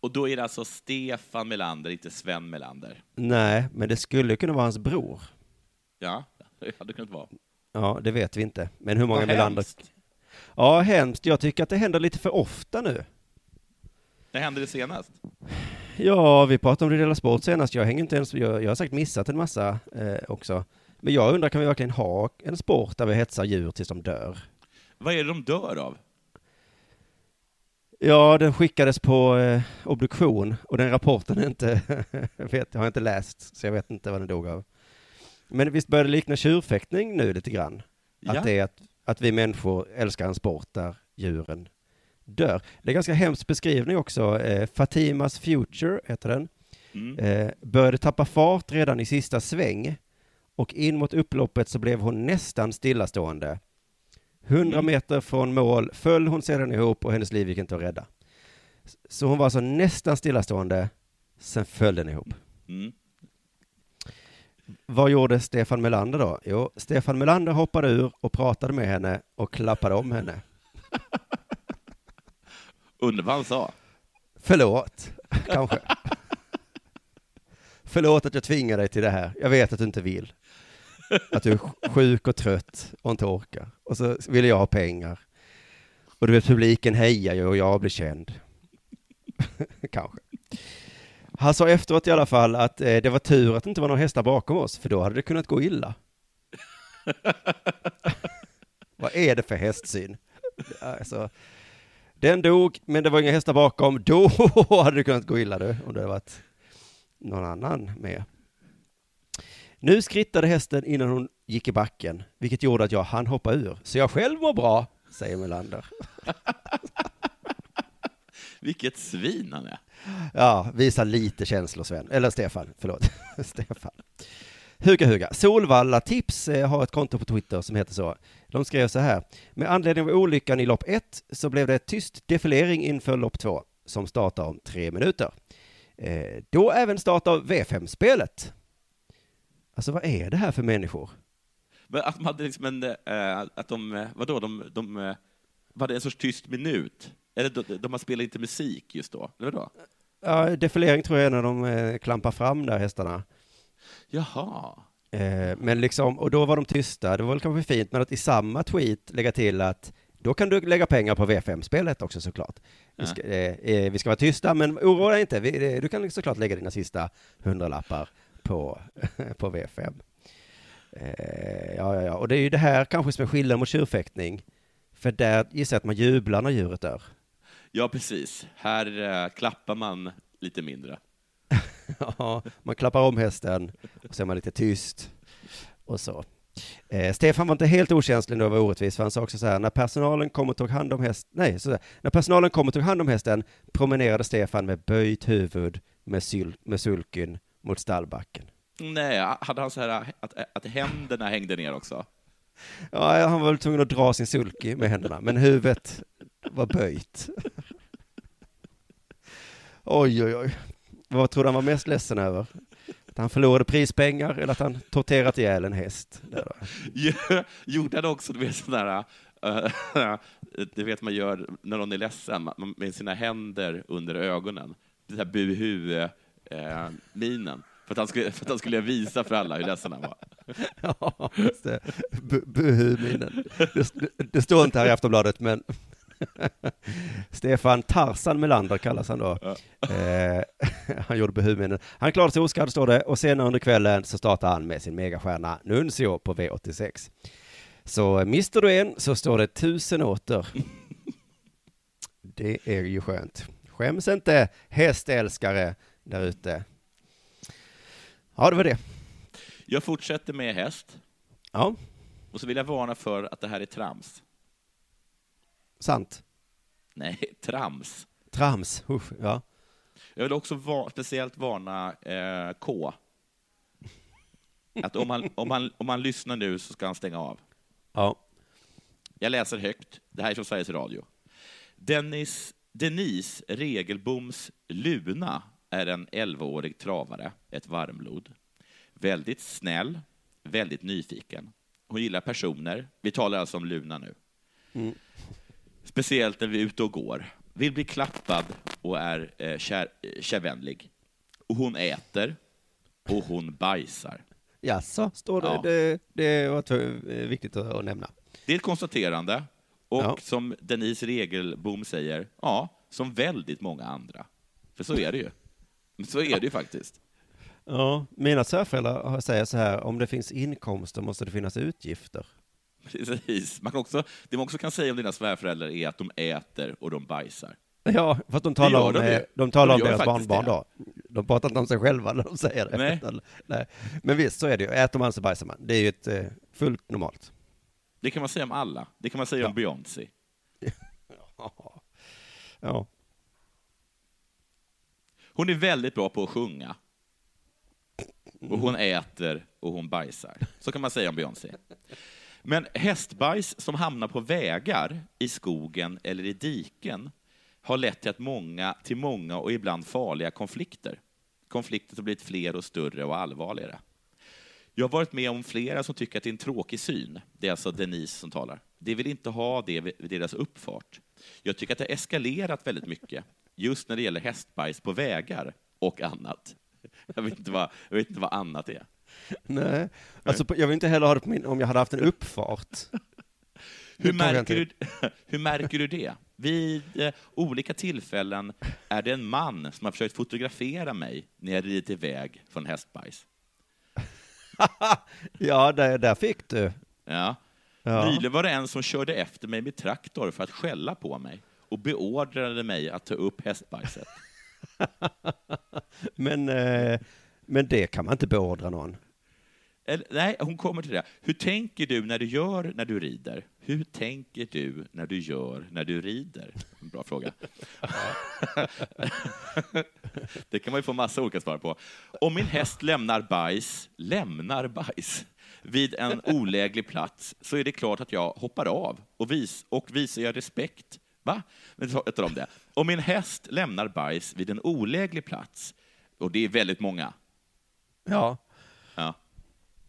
Och då är det alltså Stefan Melander, inte Sven Melander. Nej, men det skulle kunna vara hans bror. Ja, det hade kunnat vara. Ja, det vet vi inte. Men hur många Vad Melander... hemskt. Ja, hemskt. Jag tycker att det händer lite för ofta nu. När hände det senast? Ja, vi pratade om det Dela Sport senast. Jag hänger inte ens... Jag, jag har säkert missat en massa eh, också. Men jag undrar, kan vi verkligen ha en sport där vi hetsar djur tills de dör? Vad är det de dör av? Ja, den skickades på eh, obduktion och den rapporten är inte, vet, har jag inte läst, så jag vet inte vad den dog av. Men visst börjar det likna tjurfäktning nu lite grann? Ja. Att det är att, att vi människor älskar en sport där djuren dör. Det är ganska hemskt beskrivning också. Eh, Fatimas Future heter den. Mm. Eh, började tappa fart redan i sista sväng och in mot upploppet så blev hon nästan stillastående. 100 Mm. meter från mål föll hon sedan ihop och hennes liv gick inte att rädda. Så hon var alltså nästan stillastående, sen föll den ihop. Mm. Vad gjorde Stefan Melander då? Jo, Stefan Melander hoppade ur och pratade med henne och klappade om henne. Undrar vad han sa. Förlåt, kanske. Förlåt att jag tvingar dig till det här. Jag vet att du inte vill. Att du är sjuk och trött och inte orkar. Och så vill jag ha pengar. Och du vet, publiken hejar ju och jag blir känd. kanske. Han sa efteråt i alla fall att eh, det var tur att det inte var några hästar bakom oss, för då hade det kunnat gå illa. Vad är det för hästsyn? Alltså, den dog, men det var inga hästar bakom. Då hade det kunnat gå illa du, om det hade varit någon annan med. Nu skrittade hästen innan hon gick i backen, vilket gjorde att jag hann hoppa ur. Så jag själv mår bra, säger Melander. Vilket svin han är. Ja, visa lite känslor Sven. Eller Stefan, förlåt. Stefan. Huga Huga. Solvalla Tips eh, har ett konto på Twitter som heter så. De skrev så här. Med anledning av olyckan i lopp ett så blev det tyst defilering inför lopp två som startar om tre minuter. Eh, då även start av V5-spelet. Alltså vad är det här för människor? Men att de hade liksom en, eh, att de, vadå, de, de eh, hade en sorts tyst minut. Eller de, de har spelat inte musik just då, eller vadå? Ja, defilering tror jag är när de eh, klampar fram där hästarna. Jaha. Eh, men liksom, och då var de tysta, det var väl kanske fint, men att i samma tweet lägga till att då kan du lägga pengar på V5-spelet också såklart. Vi ska, eh, eh, vi ska vara tysta, men oroa dig inte, vi, eh, du kan såklart lägga dina sista hundralappar på, på V5. Eh, ja, ja, ja, och det är ju det här kanske som är skillnaden mot tjurfäktning. För där gissar jag att man jublar när djuret dör. Ja, precis. Här eh, klappar man lite mindre. Ja, man klappar om hästen och så är man lite tyst och så. Eh, Stefan var inte helt okänslig när det var orättvist, för han sa också så här, när personalen kom och tog hand om hästen, nej, så där, när personalen kom och tog hand om hästen promenerade Stefan med böjt huvud med, syl, med sulken mot stallbacken. Nej, hade han så här att, att händerna hängde ner också? Ja, han var väl tvungen att dra sin sulky med händerna, men huvudet var böjt. Oj, oj, oj. Vad tror du han var mest ledsen över? Att han förlorade prispengar eller att han torterat ihjäl en häst? Det Gjorde han också, du vet, sån där, eh, det vet man gör när någon är ledsen, med sina händer under ögonen. Den här buhu-minen. För att, han skulle, för att han skulle visa för alla hur ledsen han var. Ja, just det. Buhu-minen. Det, det står inte här i Aftonbladet, men Stefan Tarsan Melander kallas han då. Ja. Eh, han gjorde buhu-minen. Han klarade sig oskadd, står det, och senare under kvällen så startar han med sin megastjärna Nuncio på V86. Så mister du en så står det tusen åter. Det är ju skönt. Skäms inte hästälskare där ute. Ja, det var det. Jag fortsätter med häst, Ja, och så vill jag varna för att det här är trams. sant. Nej, trams. Trams, usch, ja. Jag vill också va- speciellt varna eh, K. Att om han, om, han, om han lyssnar nu så ska han stänga av. Ja. Jag läser högt. Det här är från Sveriges Radio. Dennis, Denise Regelboms Luna är en 11-årig travare, ett varmblod. Väldigt snäll, väldigt nyfiken. Hon gillar personer. Vi talar alltså om Luna nu. Mm. Speciellt när vi är ute och går. Vill bli klappad och är eh, kär, eh, kärvänlig. Och hon äter och hon bajsar. Jaså, står det? Ja. Det, det var eh, viktigt att, att nämna. Det är ett konstaterande. Och Ja. som Denise Regelbom säger, ja, som väldigt många andra. För så är det ju. Så är det ju faktiskt. Ja, mina svärföräldrar säger så här, om det finns inkomster måste det finnas utgifter. Precis. Man kan också, det man också kan säga om dina svärföräldrar är att de äter och de bajsar. Ja, fast de talar om, de eh, de talar De om deras barnbarn då. De pratar inte om sig själva när de säger det. Nej. Nej. Men visst, så är det ju. Äter man så bajsar man. Det är ju ett eh, fullt normalt. Det kan man säga om alla. Det kan man säga om Beyoncé. Ja. Hon är väldigt bra på att sjunga. Och hon äter och hon bajsar. Så kan man säga om Beyoncé. Men hästbajs som hamnar på vägar, i skogen eller i diken har lett till, att många, till många och ibland farliga konflikter. Konflikter som blivit fler och större och allvarligare. Jag har varit med om flera som tycker att det är en tråkig syn. Det är alltså Denise som talar. De vill inte ha det vid deras uppfart. Jag tycker att det har eskalerat väldigt mycket, just när det gäller hästbajs på vägar och annat. Jag vet inte vad, jag vet inte vad annat är. Nej, alltså jag vill inte heller ha det på min, om jag hade haft en uppfart. Hur märker, du, hur märker du det? Vid eh, olika tillfällen är det en man som har försökt fotografera mig när jag ridit iväg från hästbajs. ja, där, där fick du. Ja. Ja. Nyligen var det en som körde efter mig med traktor för att skälla på mig och beordrade mig att ta upp hästbajset. Men, eh, men det kan man inte beordra någon. Eller, nej, hon kommer till det. Hur tänker du när du gör när du rider? Hur tänker du när du gör när du rider? En bra fråga. det kan man ju få massa olika svar på. Om min häst lämnar bajs, lämnar bajs, vid en oläglig plats så är det klart att jag hoppar av och, vis, och visar jag respekt. Va? Men ta- om det. Om min häst lämnar bajs vid en oläglig plats, och det är väldigt många, Ja. ja,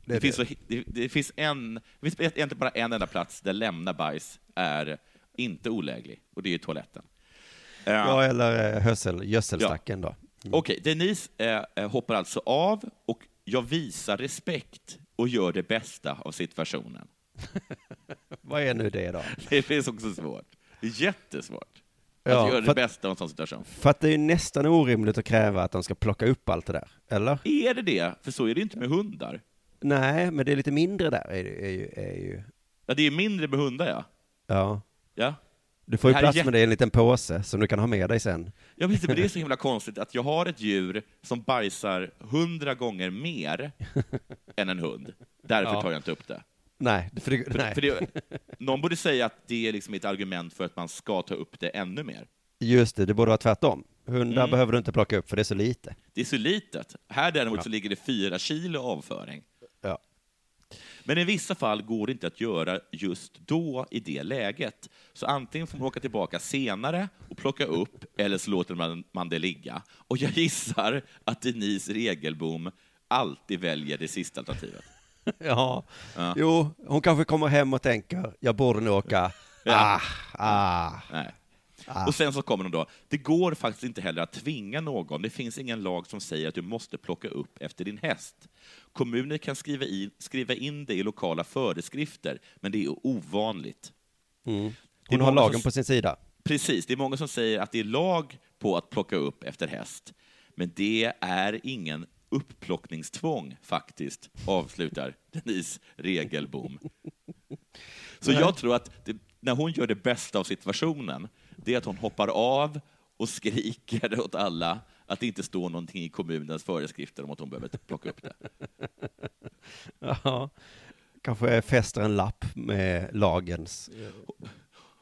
Det det, finns så, det, det finns en, det finns egentligen bara en enda plats där lämna bajs är inte oläglig, och det är ju toaletten. Eh, Ja, eller eh, hösel, gödselstacken då. Okej, Denise eh, eh, hoppar alltså av och jag visar respekt och gör det bästa av situationen. Vad är nu det då? Det finns också svårt. Det är jättesvårt Ja, att göra det att- bästa av en sån situation. För att det är ju nästan orimligt att kräva att de ska plocka upp allt det där, eller? Är det det? För så är det inte med hundar. Nej, men det är lite mindre där. Är, är, ju, är ju, Ja, det är mindre med hundar, ja. ja. Ja, Du får ju plats med det i en liten påse som du kan ha med dig sen. Ja, men det är så himla konstigt att jag har ett djur som bajsar hundra gånger mer än en hund. Därför Ja. tar jag inte upp det. Nej, för det, För, nej. för det. Någon borde säga att det är liksom ett argument för att man ska ta upp det ännu mer. just det, det borde vara tvärtom. Hundar Mm. behöver du inte plocka upp för det är så lite. Det är så litet. Här däremot så ligger det fyra kilo avföring. Men i vissa fall går det inte att göra just då, i det läget. Så antingen får man åka tillbaka senare och plocka upp, eller så låter man, man det ligga. Och jag gissar att Denise Regelbom alltid väljer det sista alternativet. Ja. Ja. Jo, hon kanske kommer hem och tänker, jag borde nog åka. Ja. Ah, ah. Nej. Ah. Och sen så kommer de då, det går faktiskt inte heller att tvinga någon. Det finns ingen lag som säger att du måste plocka upp efter din häst. Kommuner kan skriva in, skriva in det i lokala föreskrifter, men det är ovanligt. Mm. Hon har lagen som- på sin sida. Precis, det är många som säger att det är lag på att plocka upp efter häst, men det är ingen upplockningstvång faktiskt, avslutar Denise Regelbom. Så jag tror att det, när hon gör det bästa av situationen, det är att hon hoppar av och skriker åt alla att det inte står någonting i kommunens föreskrifter om att hon behöver plocka upp det. Ja. Kanske fäster en lapp med lagens...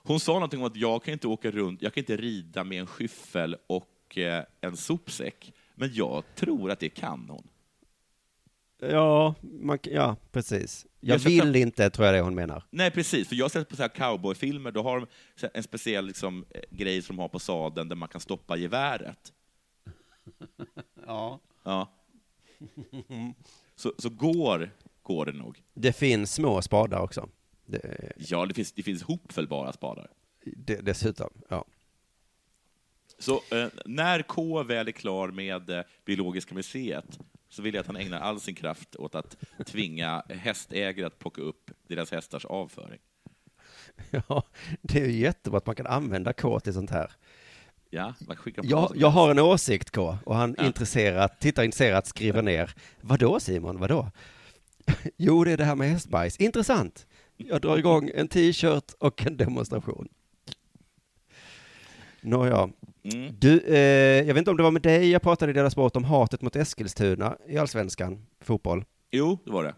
Hon sa någonting om att jag kan inte åka runt, jag kan inte rida med en skyffel och eh, en sopsäck, men jag tror att det kan hon. Ja, man, ja, precis. Jag vill inte, tror jag det hon menar. Nej, precis, för jag har sett på så här cowboyfilmer, då har de en speciell liksom, eh, grej som de har på sadeln där man kan stoppa geväret. Ja. Ja. Så, så går, går det nog. Det finns små spadar också. Det, Ja, det finns, det finns hopfällbara spadar. det, dessutom, ja. Så eh, när K väl är klar med eh, Biologiska museet så vill jag att han ägnar all sin kraft åt att tvinga hästägare att plocka upp deras hästars avföring. Ja, det är ju jättebra att man kan använda K till sånt här. Ja, man skickar Jag, jag har en åsikt K, och han Ja. intresserat, tittar intresserat, skriver ner. Vadå Simon, vadå? Jo, det är det här med hästbajs. Intressant. Jag drar igång en t-shirt och en demonstration. Nåja. Mm. Du, eh, jag vet inte om det var med dig jag pratade i deras sport om hatet mot Eskilstuna i allsvenskan, fotboll. Jo, det var det.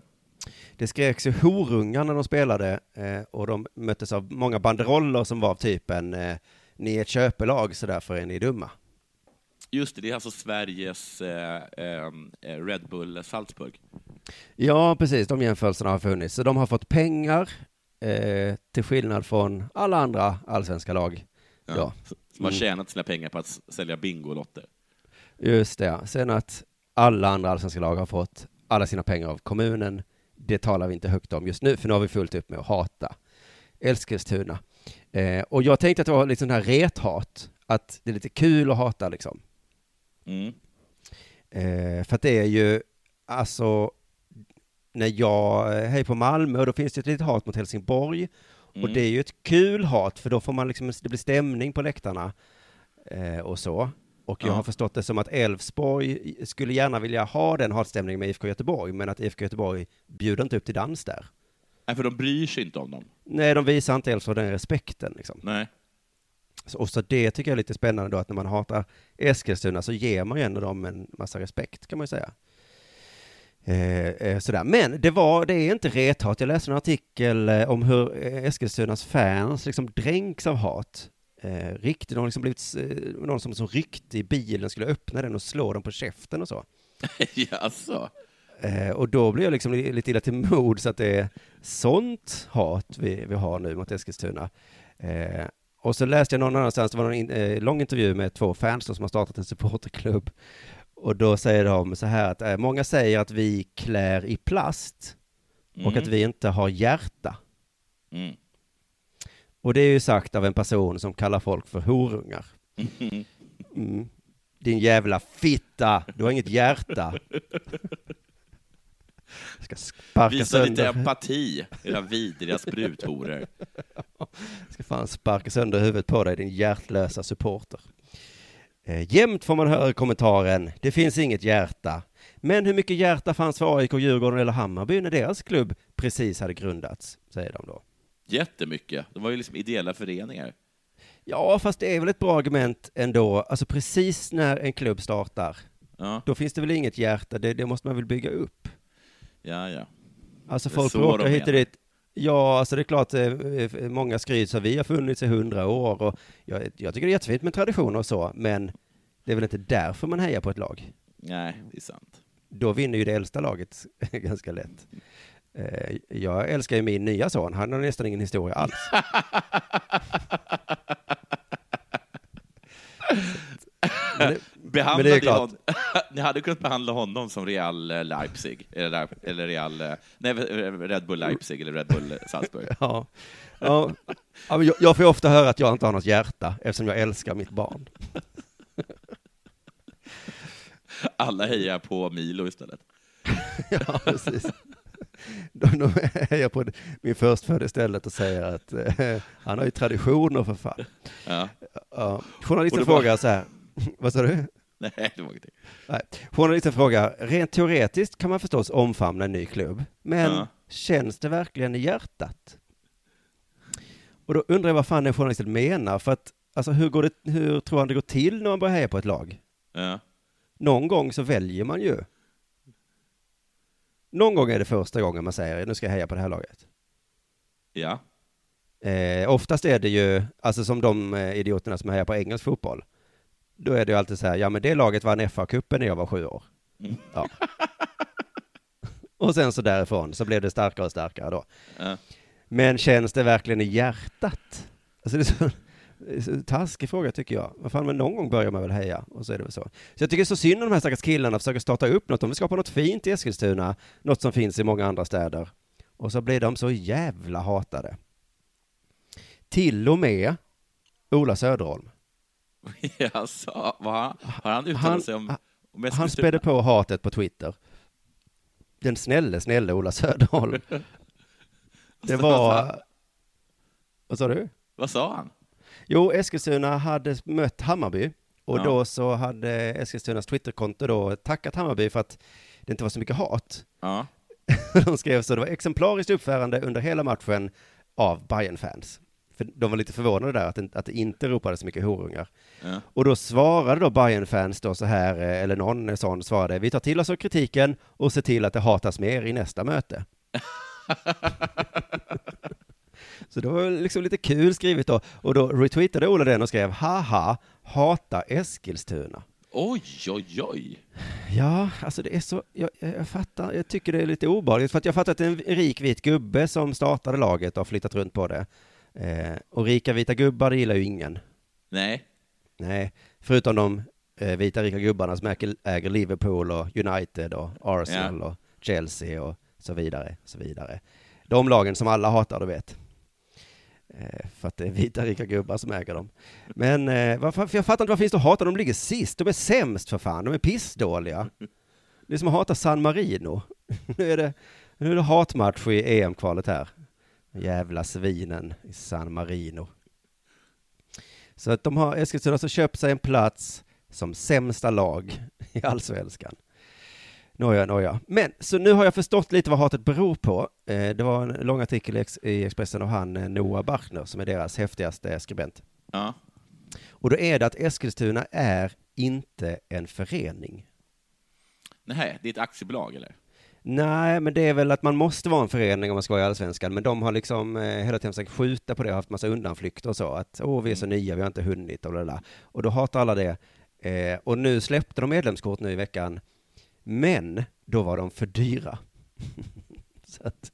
Det skreks ju horungar när de spelade eh, och de möttes av många banderoller som var av typen eh, ni är ett köpelag så därför är ni dumma. Just det, det är alltså Sveriges eh, eh, Red Bull Salzburg. Ja, precis, de jämförelserna har funnits. Så de har fått pengar eh, till skillnad från alla andra allsvenska lag. Ja. Som har Mm. tjänat sina pengar på att sälja Bingolotter. Just det, ja. Sen att alla andra allsvenska lag har fått alla sina pengar av kommunen, det talar vi inte högt om just nu, för nu har vi fullt upp med att hata Eskilstuna. Eh, och jag tänkte att det var liksom den här rethat, att det är lite kul att hata liksom. Mm. Eh, för att det är ju, alltså, när jag hejar på Malmö, då finns det ett litet hat mot Helsingborg. Och Mm. det är ju ett kul hat, för då får man liksom, det blir stämning på läktarna eh, och så. Och jag Ja. har förstått det som att Elfsborg skulle gärna vilja ha den hatstämningen med IFK Göteborg, men att IFK Göteborg bjuder inte upp till dans där. Nej, för de bryr sig inte om dem. Nej, de visar inte Elfsborg den respekten liksom. Nej. Så, och så det tycker jag är lite spännande då, att när man hatar Eskilstuna så ger man ju ändå dem en massa respekt, kan man ju säga. Eh, eh, sådär. Men det var, det är inte rethat. Jag läste en artikel eh, om hur Eskilstunas fans liksom dränks av hat. Eh, riktigt, de har liksom blivit, någon som, som ryckte i bilen, skulle öppna den och slå dem på käften och så. Jaså? Eh, och då blir jag liksom li- lite illa till mod så att det är sånt hat vi, vi har nu mot Eskilstuna. Eh, och så läste jag någon annanstans, det var en eh, lång intervju med två fans som har startat en supporterklubb. Och då säger de så här att eh, många säger att vi klär i plast och Mm. att vi inte har hjärta. Mm. Och det är ju sagt av en person som kallar folk för horungar. Mm. Din jävla fitta, du har inget hjärta. Jag ska sparka Visa lite sönder, empati, era vidriga spruthoror. ska fan sparka sönder huvudet på dig, din hjärtlösa supporter. Eh, jämt får man höra kommentaren, det finns inget hjärta. Men hur mycket hjärta fanns för AIK, Djurgården eller Hammarby när deras klubb precis hade grundats, säger de då. Jättemycket. De var ju liksom ideella föreningar. Ja, fast det är väl ett bra argument ändå. Alltså precis när en klubb startar, Ja, då finns det väl inget hjärta, det, det måste man väl bygga upp. ja, ja. Alltså folk de hit och dit. Ja, alltså det är klart, eh, eh, många skryts så vi har funnits i hundra år och jag, jag tycker det är jättefint med traditioner och så, men det är väl inte därför man hejar på ett lag. Nej, det är sant. Då vinner ju det äldsta laget ganska lätt. Eh, Jag älskar ju min nya son, han har nästan ingen historia alls. Men det, Behandla Men det är hon... Ni hade kunnat behandla honom som Real eh, Leipzig, eller, eller Real... eh, Nej, Red Bull Leipzig eller Red Bull Salzburg. ja. Ja. Jag, jag får ofta höra att jag inte har något hjärta eftersom jag älskar mitt barn. Alla hejar på Milo istället. Ja, precis. Är jag på min förstfödde istället och säger att eh, han har ju traditioner för fan. Ja. Ja. Journalisten frågar så här, vad sa du? Nej, det var ingenting. Nej. Journalisten frågar, rent teoretiskt kan man förstås omfamna en ny klubb, men Ja. känns det verkligen i hjärtat? Och då undrar jag vad fan den journalisten menar, för att alltså, hur, går det, hur tror han det går till när man börjar heja på ett lag? Ja. Någon gång så väljer man ju. Någon gång är det första gången man säger, nu ska jag heja på det här laget. ja. Eh, oftast är det ju, alltså som de eh, idioterna som hejar på engelsk fotboll. Då är det ju alltid så här, ja men det laget vann FA-cupen när jag var sju år. Mm. Ja. och sen så därifrån så blev det starkare och starkare då. Ja. Men känns det verkligen i hjärtat? Alltså det är så, det är så taskig fråga tycker jag. Vad fan, men någon gång börjar man väl heja och så är det väl så. Så jag tycker det är så synd om de här stackars killarna försöker starta upp något. De vill skapa något fint i Eskilstuna, något som finns i många andra städer. Och så blir de så jävla hatade. Till och med Ola Söderholm. Jaså, har, han uttalat Han- sig om, om Han spädde på hatet på Twitter. Den snälle, snälle Ola Söderholm. Det var... Vad sa du? Vad sa han? Jo, Eskilstuna hade mött Hammarby och Ja. då så hade Eskilstunas Twitterkonto då tackat Hammarby för att det inte var så mycket hat. Ja. De skrev så det var exemplariskt uppförande under hela matchen av bayern fans För de var lite förvånade där att det, att det inte ropades så mycket horungar. Ja. Och då svarade då bayern fans då så här, eh, eller någon sån svarade, vi tar till oss av kritiken och ser till att det hatas mer i nästa möte. så det var liksom lite kul skrivet då. Och då retweetade Ola den och skrev, haha, hata Eskilstuna. Oj, oj, oj. Ja, alltså det är så, jag, jag jag fattar, jag tycker det är lite obehagligt, för att jag fattar att det är en rik vit gubbe som startade laget och har flyttat runt på det. Eh, och rika vita gubbar, det gillar ju ingen. Nej. Nej, förutom de eh, vita rika gubbarna som äger, äger Liverpool och United och Arsenal och Chelsea och så vidare, så vidare. De lagen som alla hatar, du vet. Eh, för att det är vita rika gubbar som äger dem. Men eh, varför, för jag fattar inte varför finns det att hata, de ligger sist, de är sämst för fan, de är pissdåliga. Det är som att hata San Marino. nu, är det, nu är det hatmatch i EM-kvalet här. Jävla svinen i San Marino. Så att de har, Eskilstuna har alltså köpt sig en plats som sämsta lag i allsvenskan. Nåja, nåja. Men, så nu har jag förstått lite vad hatet beror på. Eh, det var en lång artikel i Ex- i Expressen av han eh, Noah Bachner som är deras häftigaste skribent. Ja. Och då är det att Eskilstuna är inte en förening. Nej, det är ett aktiebolag eller? Nej, men det är väl att man måste vara en förening om man ska vara i Allsvenskan, men de har liksom eh, hela tiden försökt skjuta på det och haft massa undanflykter och så, att åh, vi är så nya, vi har inte hunnit och bla. Och då hatar alla det. Eh, och nu släppte de medlemskort nu i veckan, men då var de för dyra. så, att,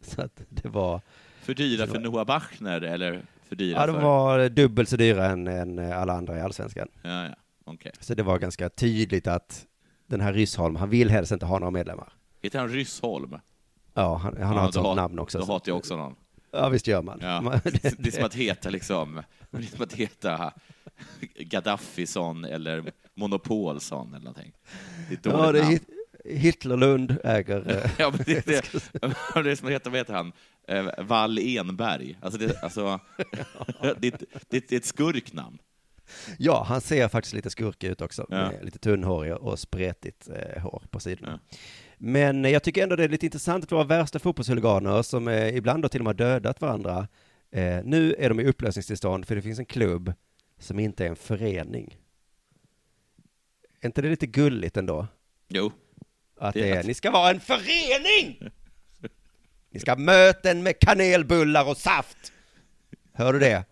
så att det var, För dyra för Noah Bachner eller för dyra ja, de för... var dubbelt så dyra än, än alla andra i Allsvenskan. Ja, ja. Okej. Så det var ganska tydligt att den här Ryssholm, han vill helst inte ha några medlemmar. Heter han Ryssholm? Ja, han, han Ja, har ett sånt namn också. Då så- hatar jag också någon. Ja, visst gör man. Ja. Det, det är som att heta liksom, det är som att heta Gaddafisson eller Monopolson eller någonting. Det är ett Ja, dåligt det är namn. Hit- Hitlerlund äger... eh, Ja, men det, det, det är som att heta, vad heter han? Eh, Wall Enberg. Alltså, det, alltså, det, det, det är ett skurknamn. Ja, han ser faktiskt lite skurkig ut också. Ja. Med lite tunnhårig och spretigt eh, hår på sidorna. Ja. Men eh, jag tycker ändå det är lite intressant att våra värsta fotbollshuliganer, som eh, ibland då till och med har dödat varandra, eh, nu är de i upplösningstillstånd för det finns en klubb som inte är en förening. Är inte det lite gulligt ändå? Jo. Att Det är, ni ska vara en förening! Ni ska ha möten med kanelbullar och saft. Hör du det?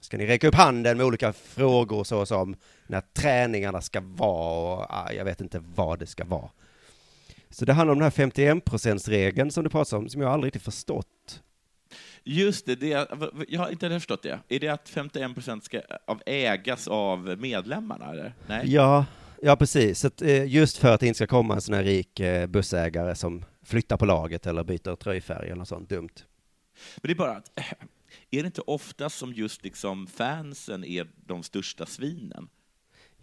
Ska ni räcka upp handen med olika frågor så som när träningarna ska vara och ah, jag vet inte vad det ska vara. Så det handlar om den här 51%-regeln som du pratar om, som jag aldrig riktigt förstått. Just det, det, jag har inte förstått det. Är det att 51 procent ska av ägas av medlemmarna, eller? Nej? Ja, ja precis. Så att, eh, just för att det inte ska komma en sån här rik eh, bussägare som flyttar på laget eller byter tröjfärg eller något sånt dumt. Men det är bara att, är det inte ofta som just liksom fansen är de största svinen?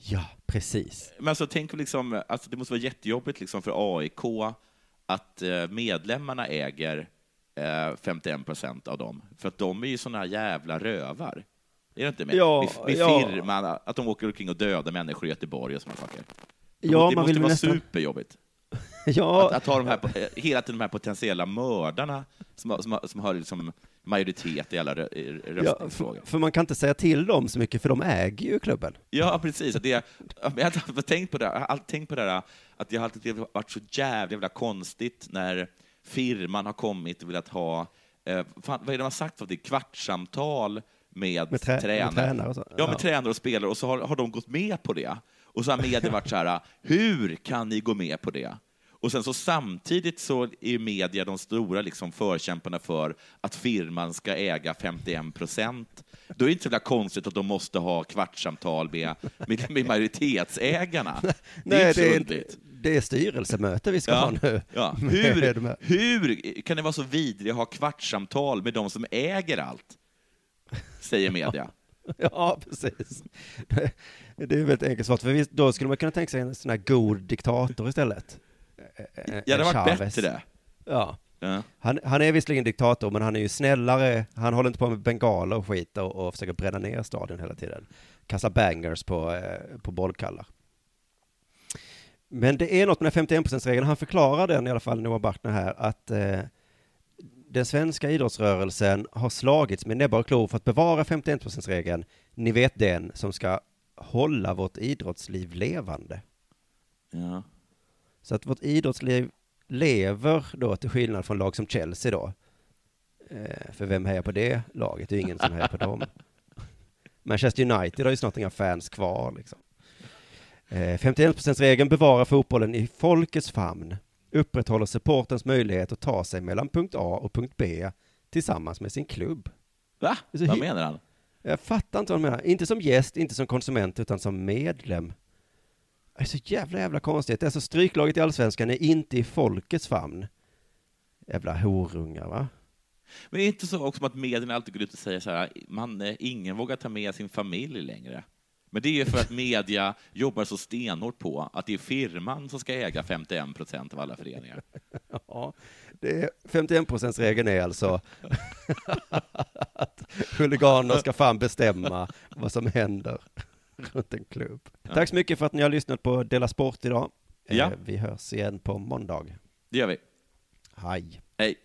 Ja, precis. Men alltså, tänk om liksom, alltså, det måste vara jättejobbigt liksom för AIK att eh, medlemmarna äger eh, 51 procent av dem, för att de är ju såna jävla rövar. Är det inte med, Ja, med, med ja. firman, att de åker omkring och dödar människor i Göteborg och såna saker? Ja, det man måste vill vara nästan... superjobbigt. Ja, Att, att ha de här, eh, hela tiden de här potentiella mördarna som, som, som har liksom majoritet i alla rö- i Ja, röstningsfrågor. för, man kan inte säga till dem så mycket, för de äger ju klubben. Ja, precis. Det, jag har tänkt på det, jag har tänkt på det där, att det har alltid varit så jävla, konstigt när firman har kommit och velat ha, eh, fan, vad är det de har sagt, för det kvartssamtal med, Med, trä, tränare. med tränare och så. Ja, med tränare och spelare, och så har, har de gått med på det. Och så har media varit så här, hur kan ni gå med på det? Och sen så samtidigt så är media de stora liksom förkämparna för att firman ska äga 51 procent. Då är det inte så jävla konstigt att de måste ha kvartssamtal med, med, med majoritetsägarna. Det är Nej, så det är, underligt. det är styrelsemöte vi ska Ja, ha nu. ja. Hur, hur kan det vara så vidrigt att ha kvartssamtal med de som äger allt? Säger media. Ja, precis. Det är väldigt enkelt svart, för då skulle man kunna tänka sig en sån här god diktator istället. Eh, Ja, det har varit Chavez. bättre. Ja. Ja. Han, han är visserligen diktator, men han är ju snällare. Han håller inte på med bengaler och skit och, och försöker bränna ner stadion hela tiden. Kasta bangers på, eh, på bollkallar. Men det är något med den 51%-regeln. Han förklarar den i alla fall, Noah Bachner här, att eh, den svenska idrottsrörelsen har slagits med näbbar och klor för att bevara 51%-regeln. Ni vet den som ska hålla vårt idrottsliv levande. Ja. Så att vårt idrottsliv lever då till skillnad från lag som Chelsea då. Eh, för vem hejar på det laget? Det är ju ingen som hejar på dem. Manchester United har ju snart inga fans kvar liksom. Eh, 51%-regeln bevarar fotbollen i folkets famn, upprätthåller supportens möjlighet att ta sig mellan punkt A och punkt B tillsammans med sin klubb. Va? Vad menar han? Jag fattar inte vad de menar. Inte som gäst, inte som konsument, utan som medlem. Det är så jävla, jävla konstigt. Alltså stryklaget i allsvenskan är inte i folkets famn. Jävla horungar, va? Men är det inte så också att medierna alltid går ut och säger så här, man, ingen vågar ta med sin familj längre. Men det är ju för att media jobbar så stenhårt på att det är firman som ska äga 51 procent av alla föreningar. Ja, det är 51%-regeln är alltså att huliganer ska fan bestämma vad som händer runt en klubb. Tack så mycket för att ni har lyssnat på Dela Sport idag. Eh, Ja. Vi hörs igen på måndag. Det gör vi. Hej. Hej.